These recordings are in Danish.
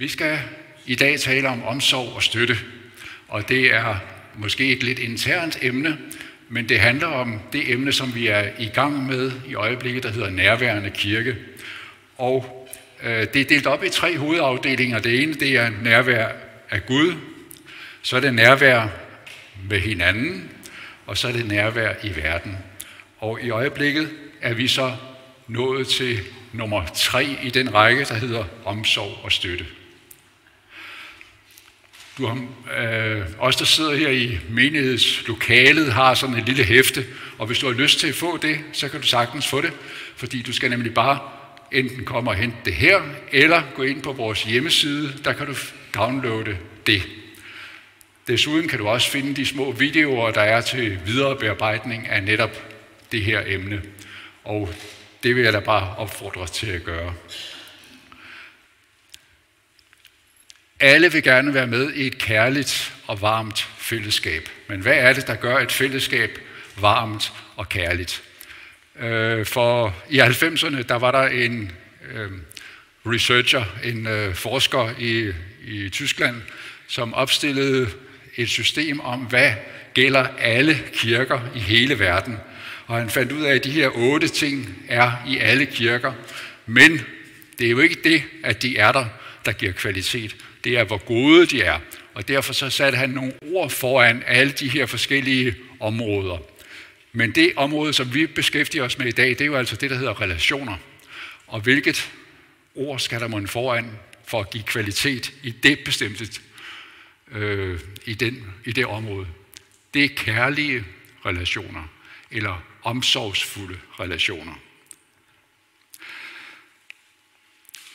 Vi skal i dag tale om omsorg og støtte, og det er måske et lidt internt emne, men det handler om det emne, som vi er i gang med i øjeblikket, der hedder nærværende kirke. Og øh, det er delt op i tre hovedafdelinger. Det ene det er nærvær af Gud, så er det nærvær med hinanden, og så er det nærvær i verden. Og i øjeblikket er vi så nået til nummer tre i den række, der hedder omsorg og støtte. Du har, øh, os, der sidder her i menighedslokalet, har sådan et lille hæfte, og hvis du har lyst til at få det, så kan du sagtens få det, fordi du skal nemlig bare enten komme og hente det her, eller gå ind på vores hjemmeside, der kan du downloade det. Desuden kan du også finde de små videoer, der er til videre bearbejdning af netop det her emne. Og det vil jeg da bare opfordre til at gøre. Alle vil gerne være med i et kærligt og varmt fællesskab. Men hvad er det, der gør et fællesskab varmt og kærligt? Øh, for i 90'erne, der var der en øh, researcher, en øh, forsker i, i Tyskland, som opstillede et system om, hvad gælder alle kirker i hele verden. Og han fandt ud af, at de her otte ting er i alle kirker. Men det er jo ikke det, at de er der, der giver kvalitet det er, hvor gode de er. Og derfor så satte han nogle ord foran alle de her forskellige områder. Men det område, som vi beskæftiger os med i dag, det er jo altså det, der hedder relationer. Og hvilket ord skal der man foran for at give kvalitet i det bestemte, øh, i, den, i det område? Det er kærlige relationer, eller omsorgsfulde relationer.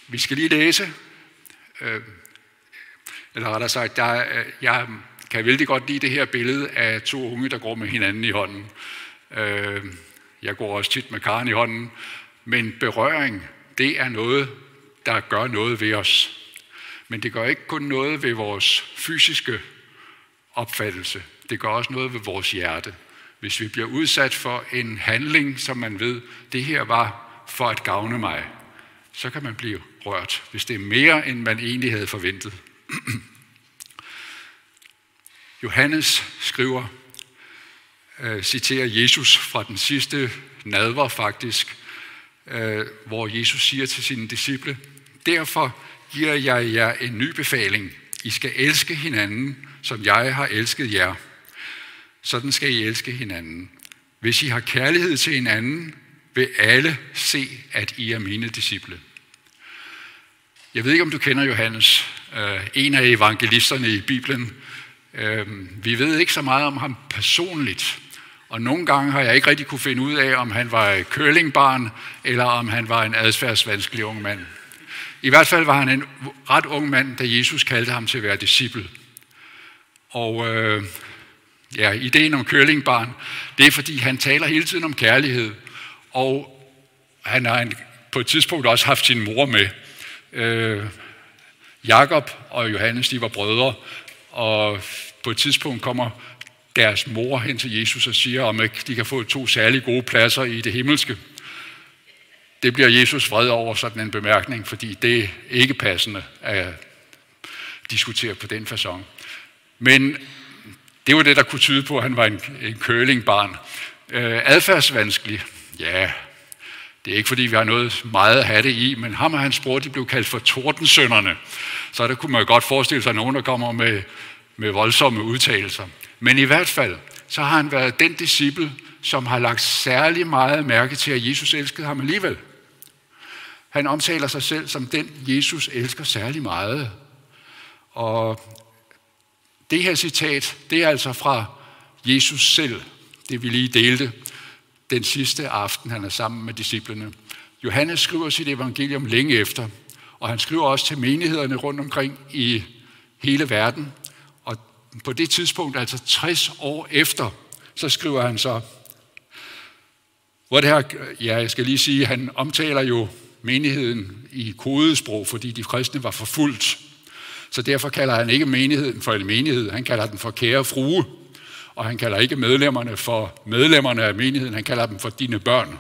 Vi skal lige læse øh, eller rettere sagt, der, øh, jeg kan vældig godt lide det her billede af to unge, der går med hinanden i hånden. Øh, jeg går også tit med Karen i hånden. Men berøring, det er noget, der gør noget ved os. Men det gør ikke kun noget ved vores fysiske opfattelse. Det gør også noget ved vores hjerte. Hvis vi bliver udsat for en handling, som man ved, det her var for at gavne mig, så kan man blive rørt, hvis det er mere, end man egentlig havde forventet. Johannes skriver, øh, citerer Jesus fra den sidste nadver faktisk, øh, hvor Jesus siger til sine disciple, Derfor giver jeg jer en ny befaling. I skal elske hinanden, som jeg har elsket jer. Sådan skal I elske hinanden. Hvis I har kærlighed til hinanden, vil alle se, at I er mine disciple. Jeg ved ikke, om du kender Johannes, Øh, en af evangelisterne i Bibelen. Øh, vi ved ikke så meget om ham personligt, og nogle gange har jeg ikke rigtig kunne finde ud af, om han var et curlingbarn, eller om han var en adfærdsvanskelig ung mand. I hvert fald var han en ret ung mand, da Jesus kaldte ham til at være disciple. Og øh, ja, ideen om curlingbarn, det er fordi, han taler hele tiden om kærlighed, og han har en, på et tidspunkt også haft sin mor med. Øh, Jakob og Johannes, de var brødre, og på et tidspunkt kommer deres mor hen til Jesus og siger, om ikke de kan få to særlig gode pladser i det himmelske. Det bliver Jesus vred over sådan en bemærkning, fordi det er ikke passende at diskutere på den façon. Men det var det, der kunne tyde på, at han var en, en curlingbarn. Øh, adfærdsvanskelig, ja, det er ikke fordi, vi har noget meget at have det i, men ham og hans bror, de blev kaldt for tordensønderne. Så der kunne man godt forestille sig nogen, der kommer med, med voldsomme udtalelser. Men i hvert fald, så har han været den disciple, som har lagt særlig meget mærke til, at Jesus elskede ham alligevel. Han omtaler sig selv som den, Jesus elsker særlig meget. Og det her citat, det er altså fra Jesus selv, det vi lige delte den sidste aften, han er sammen med disciplene. Johannes skriver sit evangelium længe efter, og han skriver også til menighederne rundt omkring i hele verden. Og på det tidspunkt, altså 60 år efter, så skriver han så, hvor det her, ja, jeg skal lige sige, han omtaler jo menigheden i kodesprog, fordi de kristne var forfulgt. Så derfor kalder han ikke menigheden for en menighed, han kalder den for kære frue og han kalder ikke medlemmerne for medlemmerne af menigheden, han kalder dem for dine børn.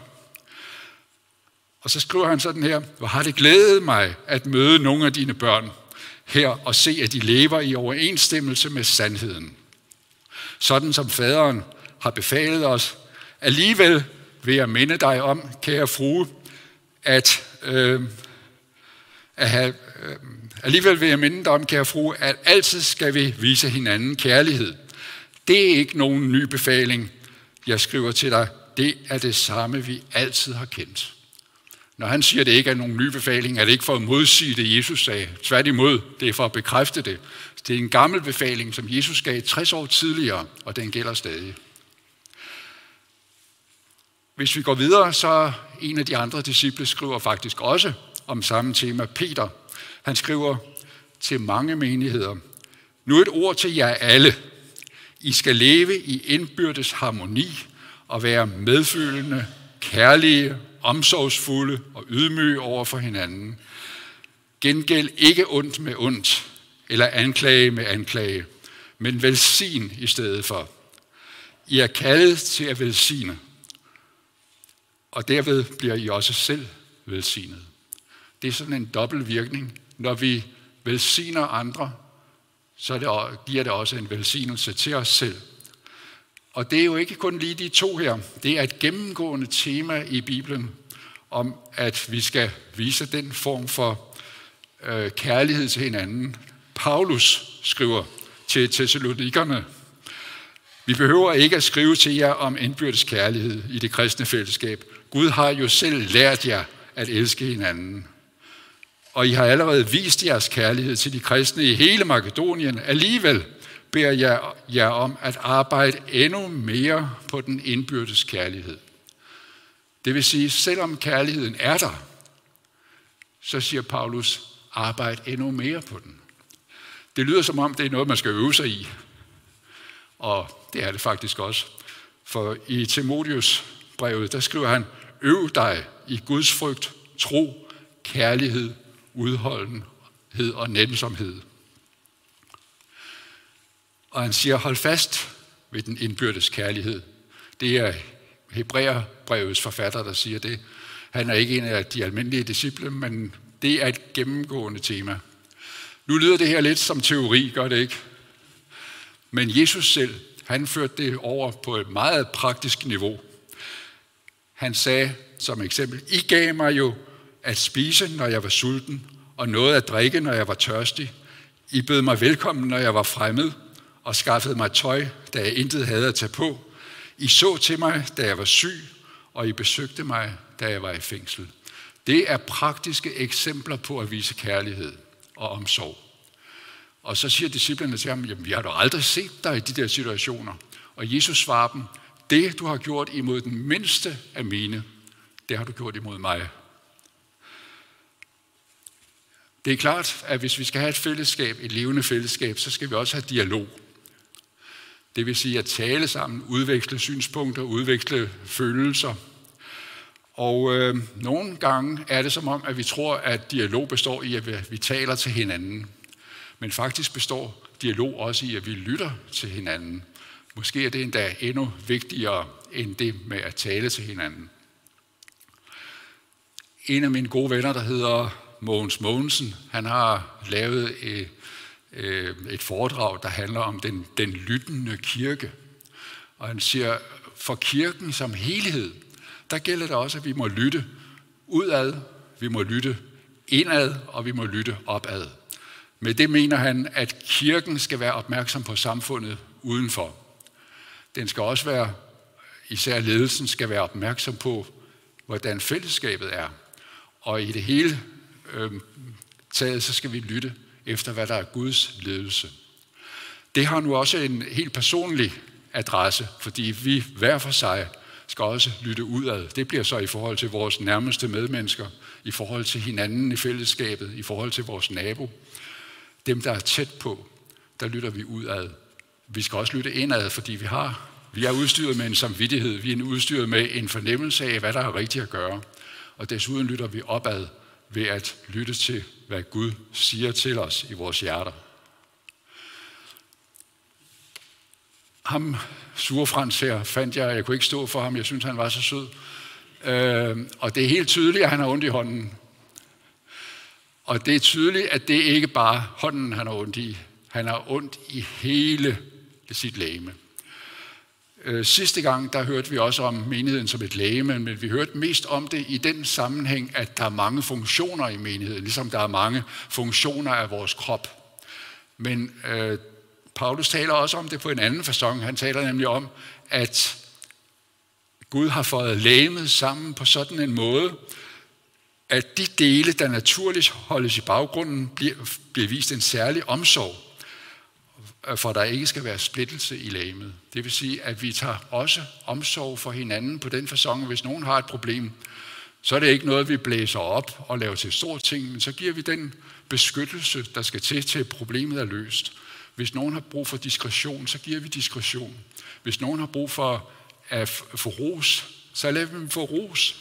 Og så skriver han sådan her, hvor har det glædet mig at møde nogle af dine børn. her og se, at de lever i overensstemmelse med sandheden. Sådan som faderen har befalet os. Alligevel vil jeg minde dig om, kære frue, at, øh, at have, øh, alligevel vil jeg minde dig om, kære frue, at altid skal vi vise hinanden kærlighed. Det er ikke nogen ny befaling, jeg skriver til dig. Det er det samme, vi altid har kendt. Når han siger, at det ikke er nogen ny befaling, er det ikke for at modsige det, Jesus sagde. Tværtimod, det er for at bekræfte det. Det er en gammel befaling, som Jesus gav 60 år tidligere, og den gælder stadig. Hvis vi går videre, så en af de andre disciple skriver faktisk også om samme tema, Peter. Han skriver til mange menigheder, nu et ord til jer alle. I skal leve i indbyrdes harmoni og være medfølende, kærlige, omsorgsfulde og ydmyge over for hinanden. Gengæld ikke ondt med ondt, eller anklage med anklage, men velsign i stedet for. I er kaldet til at velsigne, og derved bliver I også selv velsignet. Det er sådan en dobbelt virkning. Når vi velsigner andre, så det, giver det også en velsignelse til os selv. Og det er jo ikke kun lige de to her. Det er et gennemgående tema i Bibelen om, at vi skal vise den form for øh, kærlighed til hinanden. Paulus skriver til Thessalonikerne, vi behøver ikke at skrive til jer om indbyrdes kærlighed i det kristne fællesskab. Gud har jo selv lært jer at elske hinanden. Og I har allerede vist jeres kærlighed til de kristne i hele Makedonien. Alligevel beder jeg jer om at arbejde endnu mere på den indbyrdes kærlighed. Det vil sige, selvom kærligheden er der, så siger Paulus, arbejde endnu mere på den. Det lyder som om, det er noget, man skal øve sig i. Og det er det faktisk også. For i Timotius brevet, der skriver han, øv dig i Guds frygt, tro, kærlighed, udholdenhed og nænsomhed. Og han siger, hold fast ved den indbyrdes kærlighed. Det er Hebræerbrevets forfatter, der siger det. Han er ikke en af de almindelige disciple, men det er et gennemgående tema. Nu lyder det her lidt som teori, gør det ikke? Men Jesus selv, han førte det over på et meget praktisk niveau. Han sagde som eksempel, I gav mig jo at spise, når jeg var sulten, og noget at drikke, når jeg var tørstig. I bød mig velkommen, når jeg var fremmed, og skaffede mig tøj, da jeg intet havde at tage på. I så til mig, da jeg var syg, og I besøgte mig, da jeg var i fængsel. Det er praktiske eksempler på at vise kærlighed og omsorg. Og så siger disciplerne til ham, jamen vi har da aldrig set dig i de der situationer. Og Jesus svarer dem, det du har gjort imod den mindste af mine, det har du gjort imod mig. Det er klart, at hvis vi skal have et fællesskab, et levende fællesskab, så skal vi også have dialog. Det vil sige at tale sammen, udveksle synspunkter, udveksle følelser. Og øh, nogle gange er det som om, at vi tror, at dialog består i, at vi taler til hinanden. Men faktisk består dialog også i, at vi lytter til hinanden. Måske er det endda endnu vigtigere end det med at tale til hinanden. En af mine gode venner, der hedder Mogens Mogensen, han har lavet et, et foredrag, der handler om den, den lyttende kirke. Og han siger, for kirken som helhed, der gælder det også, at vi må lytte udad, vi må lytte indad, og vi må lytte opad. Med det mener han, at kirken skal være opmærksom på samfundet udenfor. Den skal også være, især ledelsen skal være opmærksom på, hvordan fællesskabet er. Og i det hele øh, taget, så skal vi lytte efter, hvad der er Guds ledelse. Det har nu også en helt personlig adresse, fordi vi hver for sig skal også lytte udad. Det bliver så i forhold til vores nærmeste medmennesker, i forhold til hinanden i fællesskabet, i forhold til vores nabo. Dem, der er tæt på, der lytter vi udad. Vi skal også lytte indad, fordi vi har vi er udstyret med en samvittighed, vi er udstyret med en fornemmelse af, hvad der er rigtigt at gøre. Og desuden lytter vi opad ved at lytte til, hvad Gud siger til os i vores hjerter. Ham, Surfrans her, fandt jeg, jeg kunne ikke stå for ham, jeg synes, han var så sød. Øh, og det er helt tydeligt, at han har ondt i hånden. Og det er tydeligt, at det ikke bare hånden, han har ondt i. Han har ondt i hele sit læme. Øh, sidste gang, der hørte vi også om menigheden som et læge, men vi hørte mest om det i den sammenhæng, at der er mange funktioner i menigheden, ligesom der er mange funktioner af vores krop. Men øh, Paulus taler også om det på en anden fasong. Han taler nemlig om, at Gud har fået lægemet sammen på sådan en måde, at de dele, der naturligt holdes i baggrunden, bliver, bliver vist en særlig omsorg, Øh, for der ikke skal være splittelse i lægemet. Det vil sige, at vi tager også omsorg for hinanden på den fasong, hvis nogen har et problem, så er det ikke noget, vi blæser op og laver til stor ting, men så giver vi den beskyttelse, der skal til, til problemet er løst. Hvis nogen har brug for diskretion, så giver vi diskretion. Hvis nogen har brug for at få ros, så lader vi dem få ros.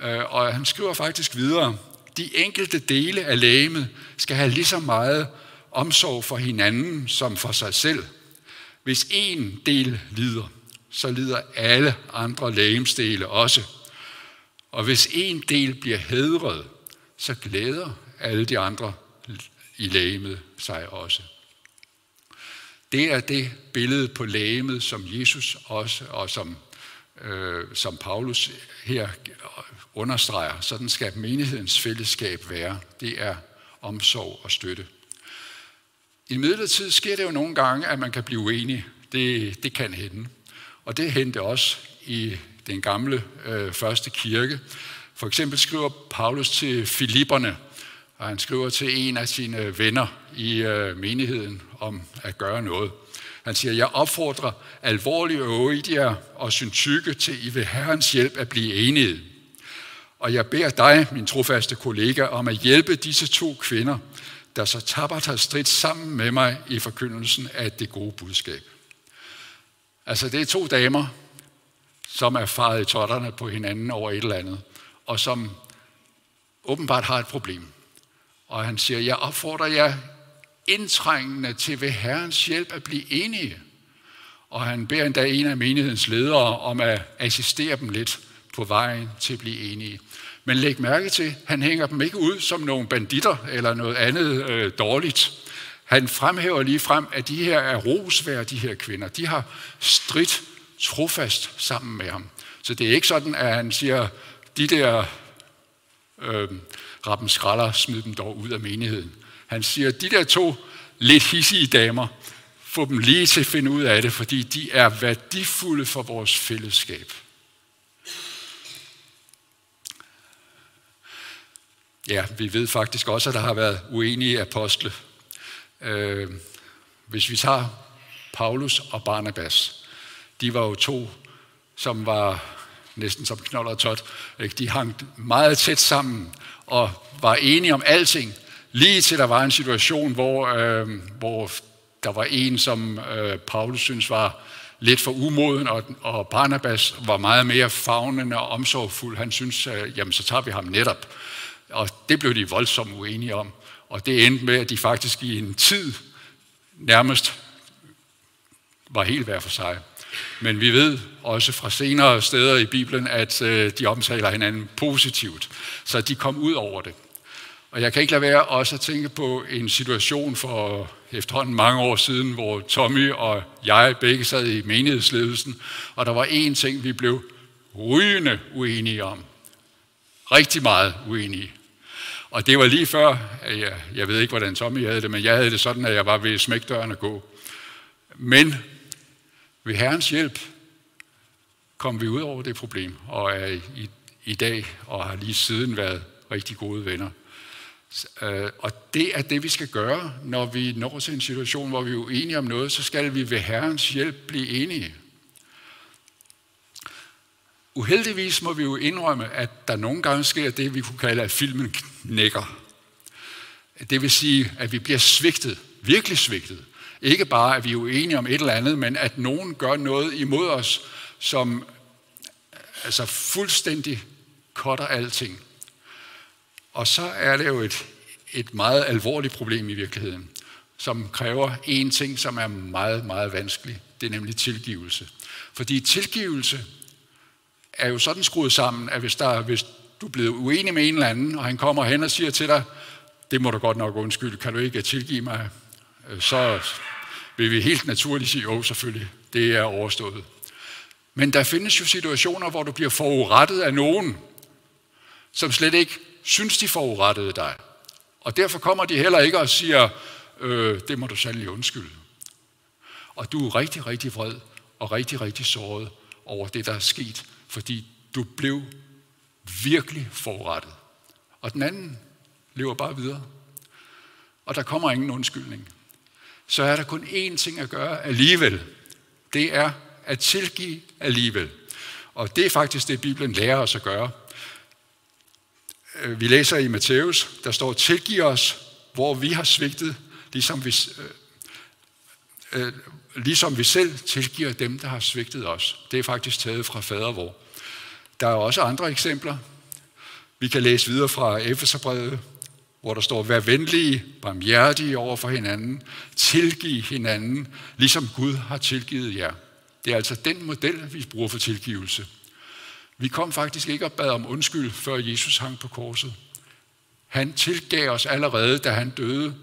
Øh, og han skriver faktisk videre, de enkelte dele af lægemet skal have lige så meget omsorg for hinanden som for sig selv. Hvis en del lider, så lider alle andre lægemsdele også. Og hvis en del bliver hedret, så glæder alle de andre i lægemet sig også. Det er det billede på lægemet, som Jesus også, og som, øh, som Paulus her understreger. Sådan skal menighedens fællesskab være. Det er omsorg og støtte. I midlertid sker det jo nogle gange, at man kan blive uenig. Det, det kan hende. Og det hente også i den gamle øh, første kirke. For eksempel skriver Paulus til Filipperne, og han skriver til en af sine venner i øh, menigheden om at gøre noget. Han siger, jeg opfordrer alvorlige Oidia og syntykke til i ved Herrens hjælp at blive enige. Og jeg beder dig, min trofaste kollega, om at hjælpe disse to kvinder, der så tabert har stridt sammen med mig i forkyndelsen af det gode budskab. Altså det er to damer, som er faret i totterne på hinanden over et eller andet, og som åbenbart har et problem. Og han siger, jeg opfordrer jer indtrængende til ved Herrens hjælp at blive enige. Og han beder endda en af menighedens ledere om at assistere dem lidt på vejen til at blive enige. Men læg mærke til, han hænger dem ikke ud som nogle banditter eller noget andet øh, dårligt. Han fremhæver lige frem, at de her er rosværd, de her kvinder. De har stridt trofast sammen med ham. Så det er ikke sådan, at han siger, de der øh, rappen skralder, smid dem dog ud af menigheden. Han siger, de der to lidt hissige damer, få dem lige til at finde ud af det, fordi de er værdifulde for vores fællesskab. Ja, vi ved faktisk også, at der har været uenige apostle. Øh, hvis vi tager Paulus og Barnabas, de var jo to, som var næsten som knold og tot. De hang meget tæt sammen og var enige om alting, lige til der var en situation, hvor, øh, hvor der var en, som øh, Paulus synes var lidt for umoden, og, og Barnabas var meget mere fagnende og omsorgfuld. Han synes, øh, jamen så tager vi ham netop. Og det blev de voldsomt uenige om. Og det endte med, at de faktisk i en tid nærmest var helt hver for sig. Men vi ved også fra senere steder i Bibelen, at øh, de omtaler hinanden positivt. Så de kom ud over det. Og jeg kan ikke lade være også at tænke på en situation for efterhånden mange år siden, hvor Tommy og jeg begge sad i menighedsledelsen, og der var én ting, vi blev rygende uenige om. Rigtig meget uenige. Og det var lige før, jeg, jeg ved ikke, hvordan Tommy havde det, men jeg havde det sådan, at jeg var ved smækdøren at gå. Men ved Herrens hjælp kom vi ud over det problem, og er i, i dag og har lige siden været rigtig gode venner. Øh, og det er det, vi skal gøre, når vi når til en situation, hvor vi er uenige om noget, så skal vi ved Herrens hjælp blive enige. Uheldigvis må vi jo indrømme, at der nogle gange sker det, vi kunne kalde, at filmen knækker. Det vil sige, at vi bliver svigtet, virkelig svigtet. Ikke bare, at vi er uenige om et eller andet, men at nogen gør noget imod os, som altså fuldstændig cutter alting. Og så er det jo et, et meget alvorligt problem i virkeligheden, som kræver en ting, som er meget, meget vanskelig. Det er nemlig tilgivelse. Fordi tilgivelse er jo sådan skruet sammen, at hvis, der, hvis du er blevet uenig med en eller anden, og han kommer hen og siger til dig, det må du godt nok undskylde, kan du ikke tilgive mig? Øh, så vil vi helt naturligt sige, jo selvfølgelig, det er overstået. Men der findes jo situationer, hvor du bliver forurettet af nogen, som slet ikke synes, de forurettede dig. Og derfor kommer de heller ikke og siger, øh, det må du sandelig undskylde. Og du er rigtig, rigtig vred og rigtig, rigtig såret over det, der er sket, fordi du blev virkelig forurettet. Og den anden lever bare videre. Og der kommer ingen undskyldning. Så er der kun én ting at gøre alligevel. Det er at tilgive alligevel. Og det er faktisk det, Bibelen lærer os at gøre. Øh, vi læser i Matthæus, der står, tilgiv os, hvor vi har svigtet, ligesom vi, øh, øh, ligesom vi selv tilgiver dem, der har svigtet os. Det er faktisk taget fra fadervor. Der er også andre eksempler. Vi kan læse videre fra Efeserbrevet, hvor der står, vær venlige, barmhjertige over for hinanden, tilgiv hinanden, ligesom Gud har tilgivet jer. Det er altså den model, vi bruger for tilgivelse. Vi kom faktisk ikke og bad om undskyld, før Jesus hang på korset. Han tilgav os allerede, da han døde,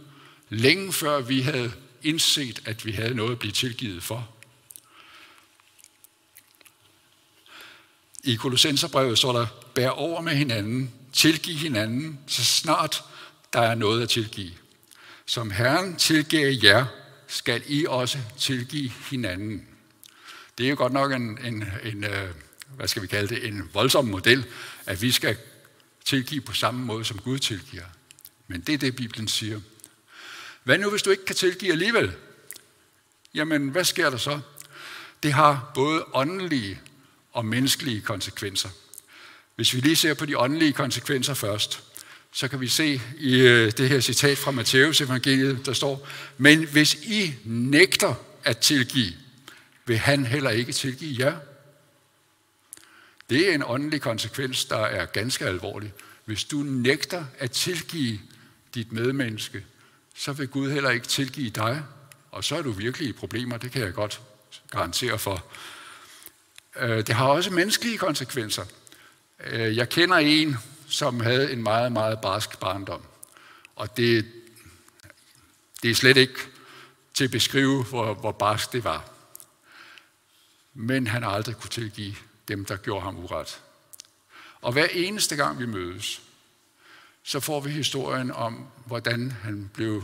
længe før vi havde indset, at vi havde noget at blive tilgivet for. I Kolossenserbrevet står der, bær over med hinanden, tilgiv hinanden, så snart der er noget at tilgive. Som Herren tilgav jer, skal I også tilgive hinanden. Det er jo godt nok en, en, en øh, hvad skal vi kalde det, en voldsom model, at vi skal tilgive på samme måde, som Gud tilgiver. Men det er det, Bibelen siger. Hvad nu, hvis du ikke kan tilgive alligevel? Jamen, hvad sker der så? Det har både åndelige og menneskelige konsekvenser. Hvis vi lige ser på de åndelige konsekvenser først, så kan vi se i øh, det her citat fra Matteus evangeliet, der står, men hvis I nægter at tilgive, vil han heller ikke tilgive jer. Det er en åndelig konsekvens, der er ganske alvorlig. Hvis du nægter at tilgive dit medmenneske, så vil Gud heller ikke tilgive dig, og så er du virkelig i problemer, det kan jeg godt garantere for. Øh, det har også menneskelige konsekvenser. Øh, jeg kender en, som havde en meget, meget barsk barndom. Og det, det er slet ikke til at beskrive, hvor, hvor barsk det var. Men han har aldrig kunne tilgive dem, der gjorde ham uret. Og hver eneste gang vi mødes, så får vi historien om, hvordan han blev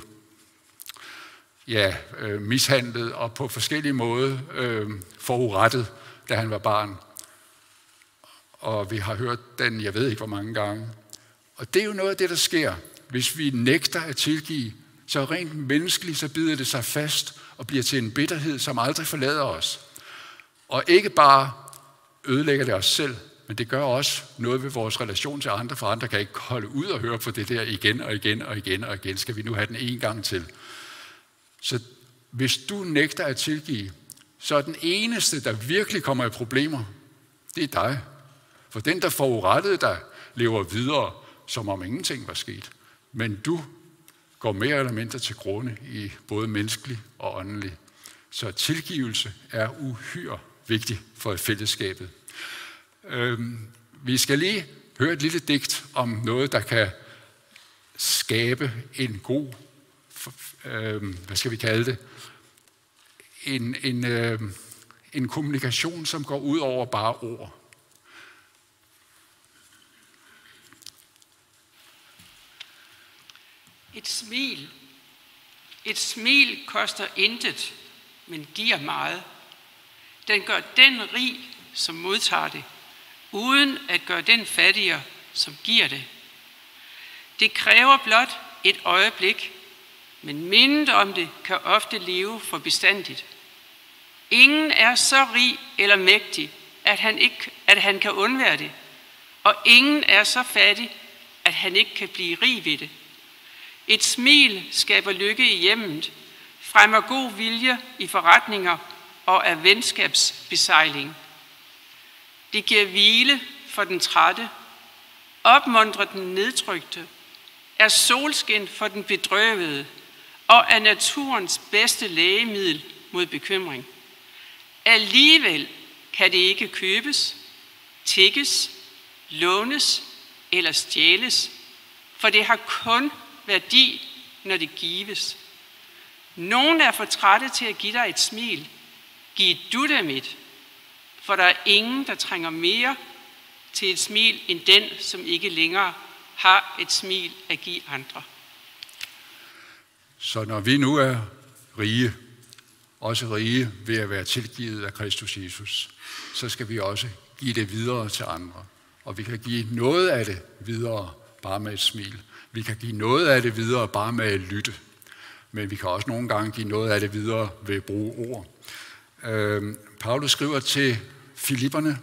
ja, øh, mishandlet og på forskellige måder øh, forurettet, da han var barn. Og vi har hørt den, jeg ved ikke hvor mange gange. Og det er jo noget af det, der sker. Hvis vi nægter at tilgive, så rent menneskeligt, så bider det sig fast og bliver til en bitterhed, som aldrig forlader os. Og ikke bare ødelægger det os selv, men det gør også noget ved vores relation til andre, for andre kan ikke holde ud og høre på det der igen og igen og igen og igen. Skal vi nu have den en gang til? Så hvis du nægter at tilgive, så er den eneste, der virkelig kommer i problemer, det er dig. For den, der forurettede dig, lever videre, som om ingenting var sket. Men du går mere eller mindre til grunde i både menneskelig og åndelig. Så tilgivelse er uhyre vigtig for fællesskabet. Øhm, vi skal lige høre et lille digt om noget, der kan skabe en god, øhm, hvad skal vi kalde det, en, en, øhm, en kommunikation, som går ud over bare ord. Et smil. Et smil koster intet, men giver meget. Den gør den rig, som modtager det, uden at gøre den fattigere, som giver det. Det kræver blot et øjeblik, men mindet om det kan ofte leve for bestandigt. Ingen er så rig eller mægtig, at han, ikke, at han kan undvære det, og ingen er så fattig, at han ikke kan blive rig ved det. Et smil skaber lykke i hjemmet, fremmer god vilje i forretninger og er venskabsbesejling. Det giver hvile for den trætte, opmuntrer den nedtrykte, er solskin for den bedrøvede og er naturens bedste lægemiddel mod bekymring. Alligevel kan det ikke købes, tikkes, lånes eller stjæles, for det har kun værdi, når det gives. Nogen er for trætte til at give dig et smil. Giv du dem et. For der er ingen, der trænger mere til et smil, end den, som ikke længere har et smil at give andre. Så når vi nu er rige, også rige ved at være tilgivet af Kristus Jesus, så skal vi også give det videre til andre. Og vi kan give noget af det videre bare med et smil. Vi kan give noget af det videre bare med at lytte. Men vi kan også nogle gange give noget af det videre ved at bruge ord. Øh, Paulus skriver til Filipperne,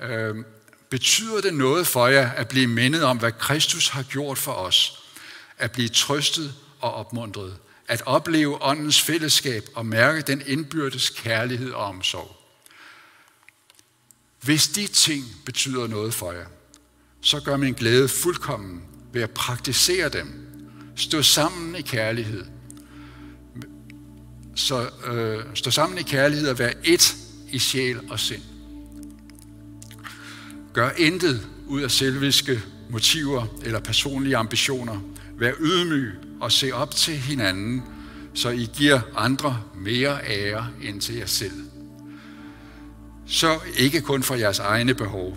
øh, betyder det noget for jer at blive mindet om, hvad Kristus har gjort for os? At blive trøstet og opmuntret? At opleve åndens fællesskab og mærke den indbyrdes kærlighed og omsorg? Hvis de ting betyder noget for jer, så gør min glæde fuldkommen ved at praktisere dem. Stå sammen i kærlighed. Så øh, stå sammen i kærlighed og være et i sjæl og sind. Gør intet ud af selviske motiver eller personlige ambitioner. Vær ydmyg og se op til hinanden, så I giver andre mere ære end til jer selv. Så ikke kun for jeres egne behov,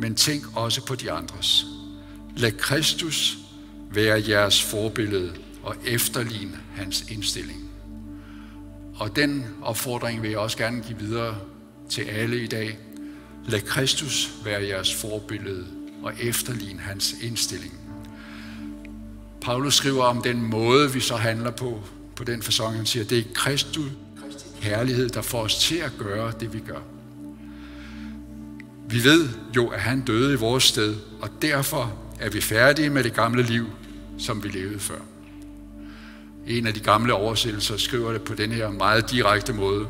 men tænk også på de andres. Lad Kristus være jeres forbillede og efterligne hans indstilling. Og den opfordring vil jeg også gerne give videre til alle i dag. Lad Kristus være jeres forbillede og efterligne hans indstilling. Paulus skriver om den måde, vi så handler på, på den fasong. Han siger, det er Kristus kærlighed, der får os til at gøre det, vi gør. Vi ved jo, at han døde i vores sted, og derfor er vi færdige med det gamle liv, som vi levede før. En af de gamle oversættelser skriver det på den her meget direkte måde.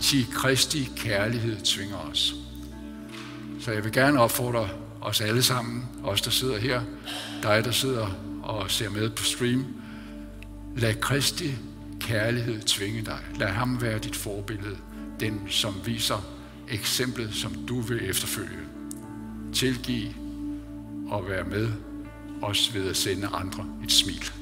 Ti Kristi kærlighed tvinger os. Så jeg vil gerne opfordre os alle sammen, os der sidder her, dig der sidder og ser med på stream, lad Kristi kærlighed tvinge dig. Lad ham være dit forbillede, den som viser eksemplet, som du vil efterfølge. Tilgiv og vær med, også ved at sende andre et smil.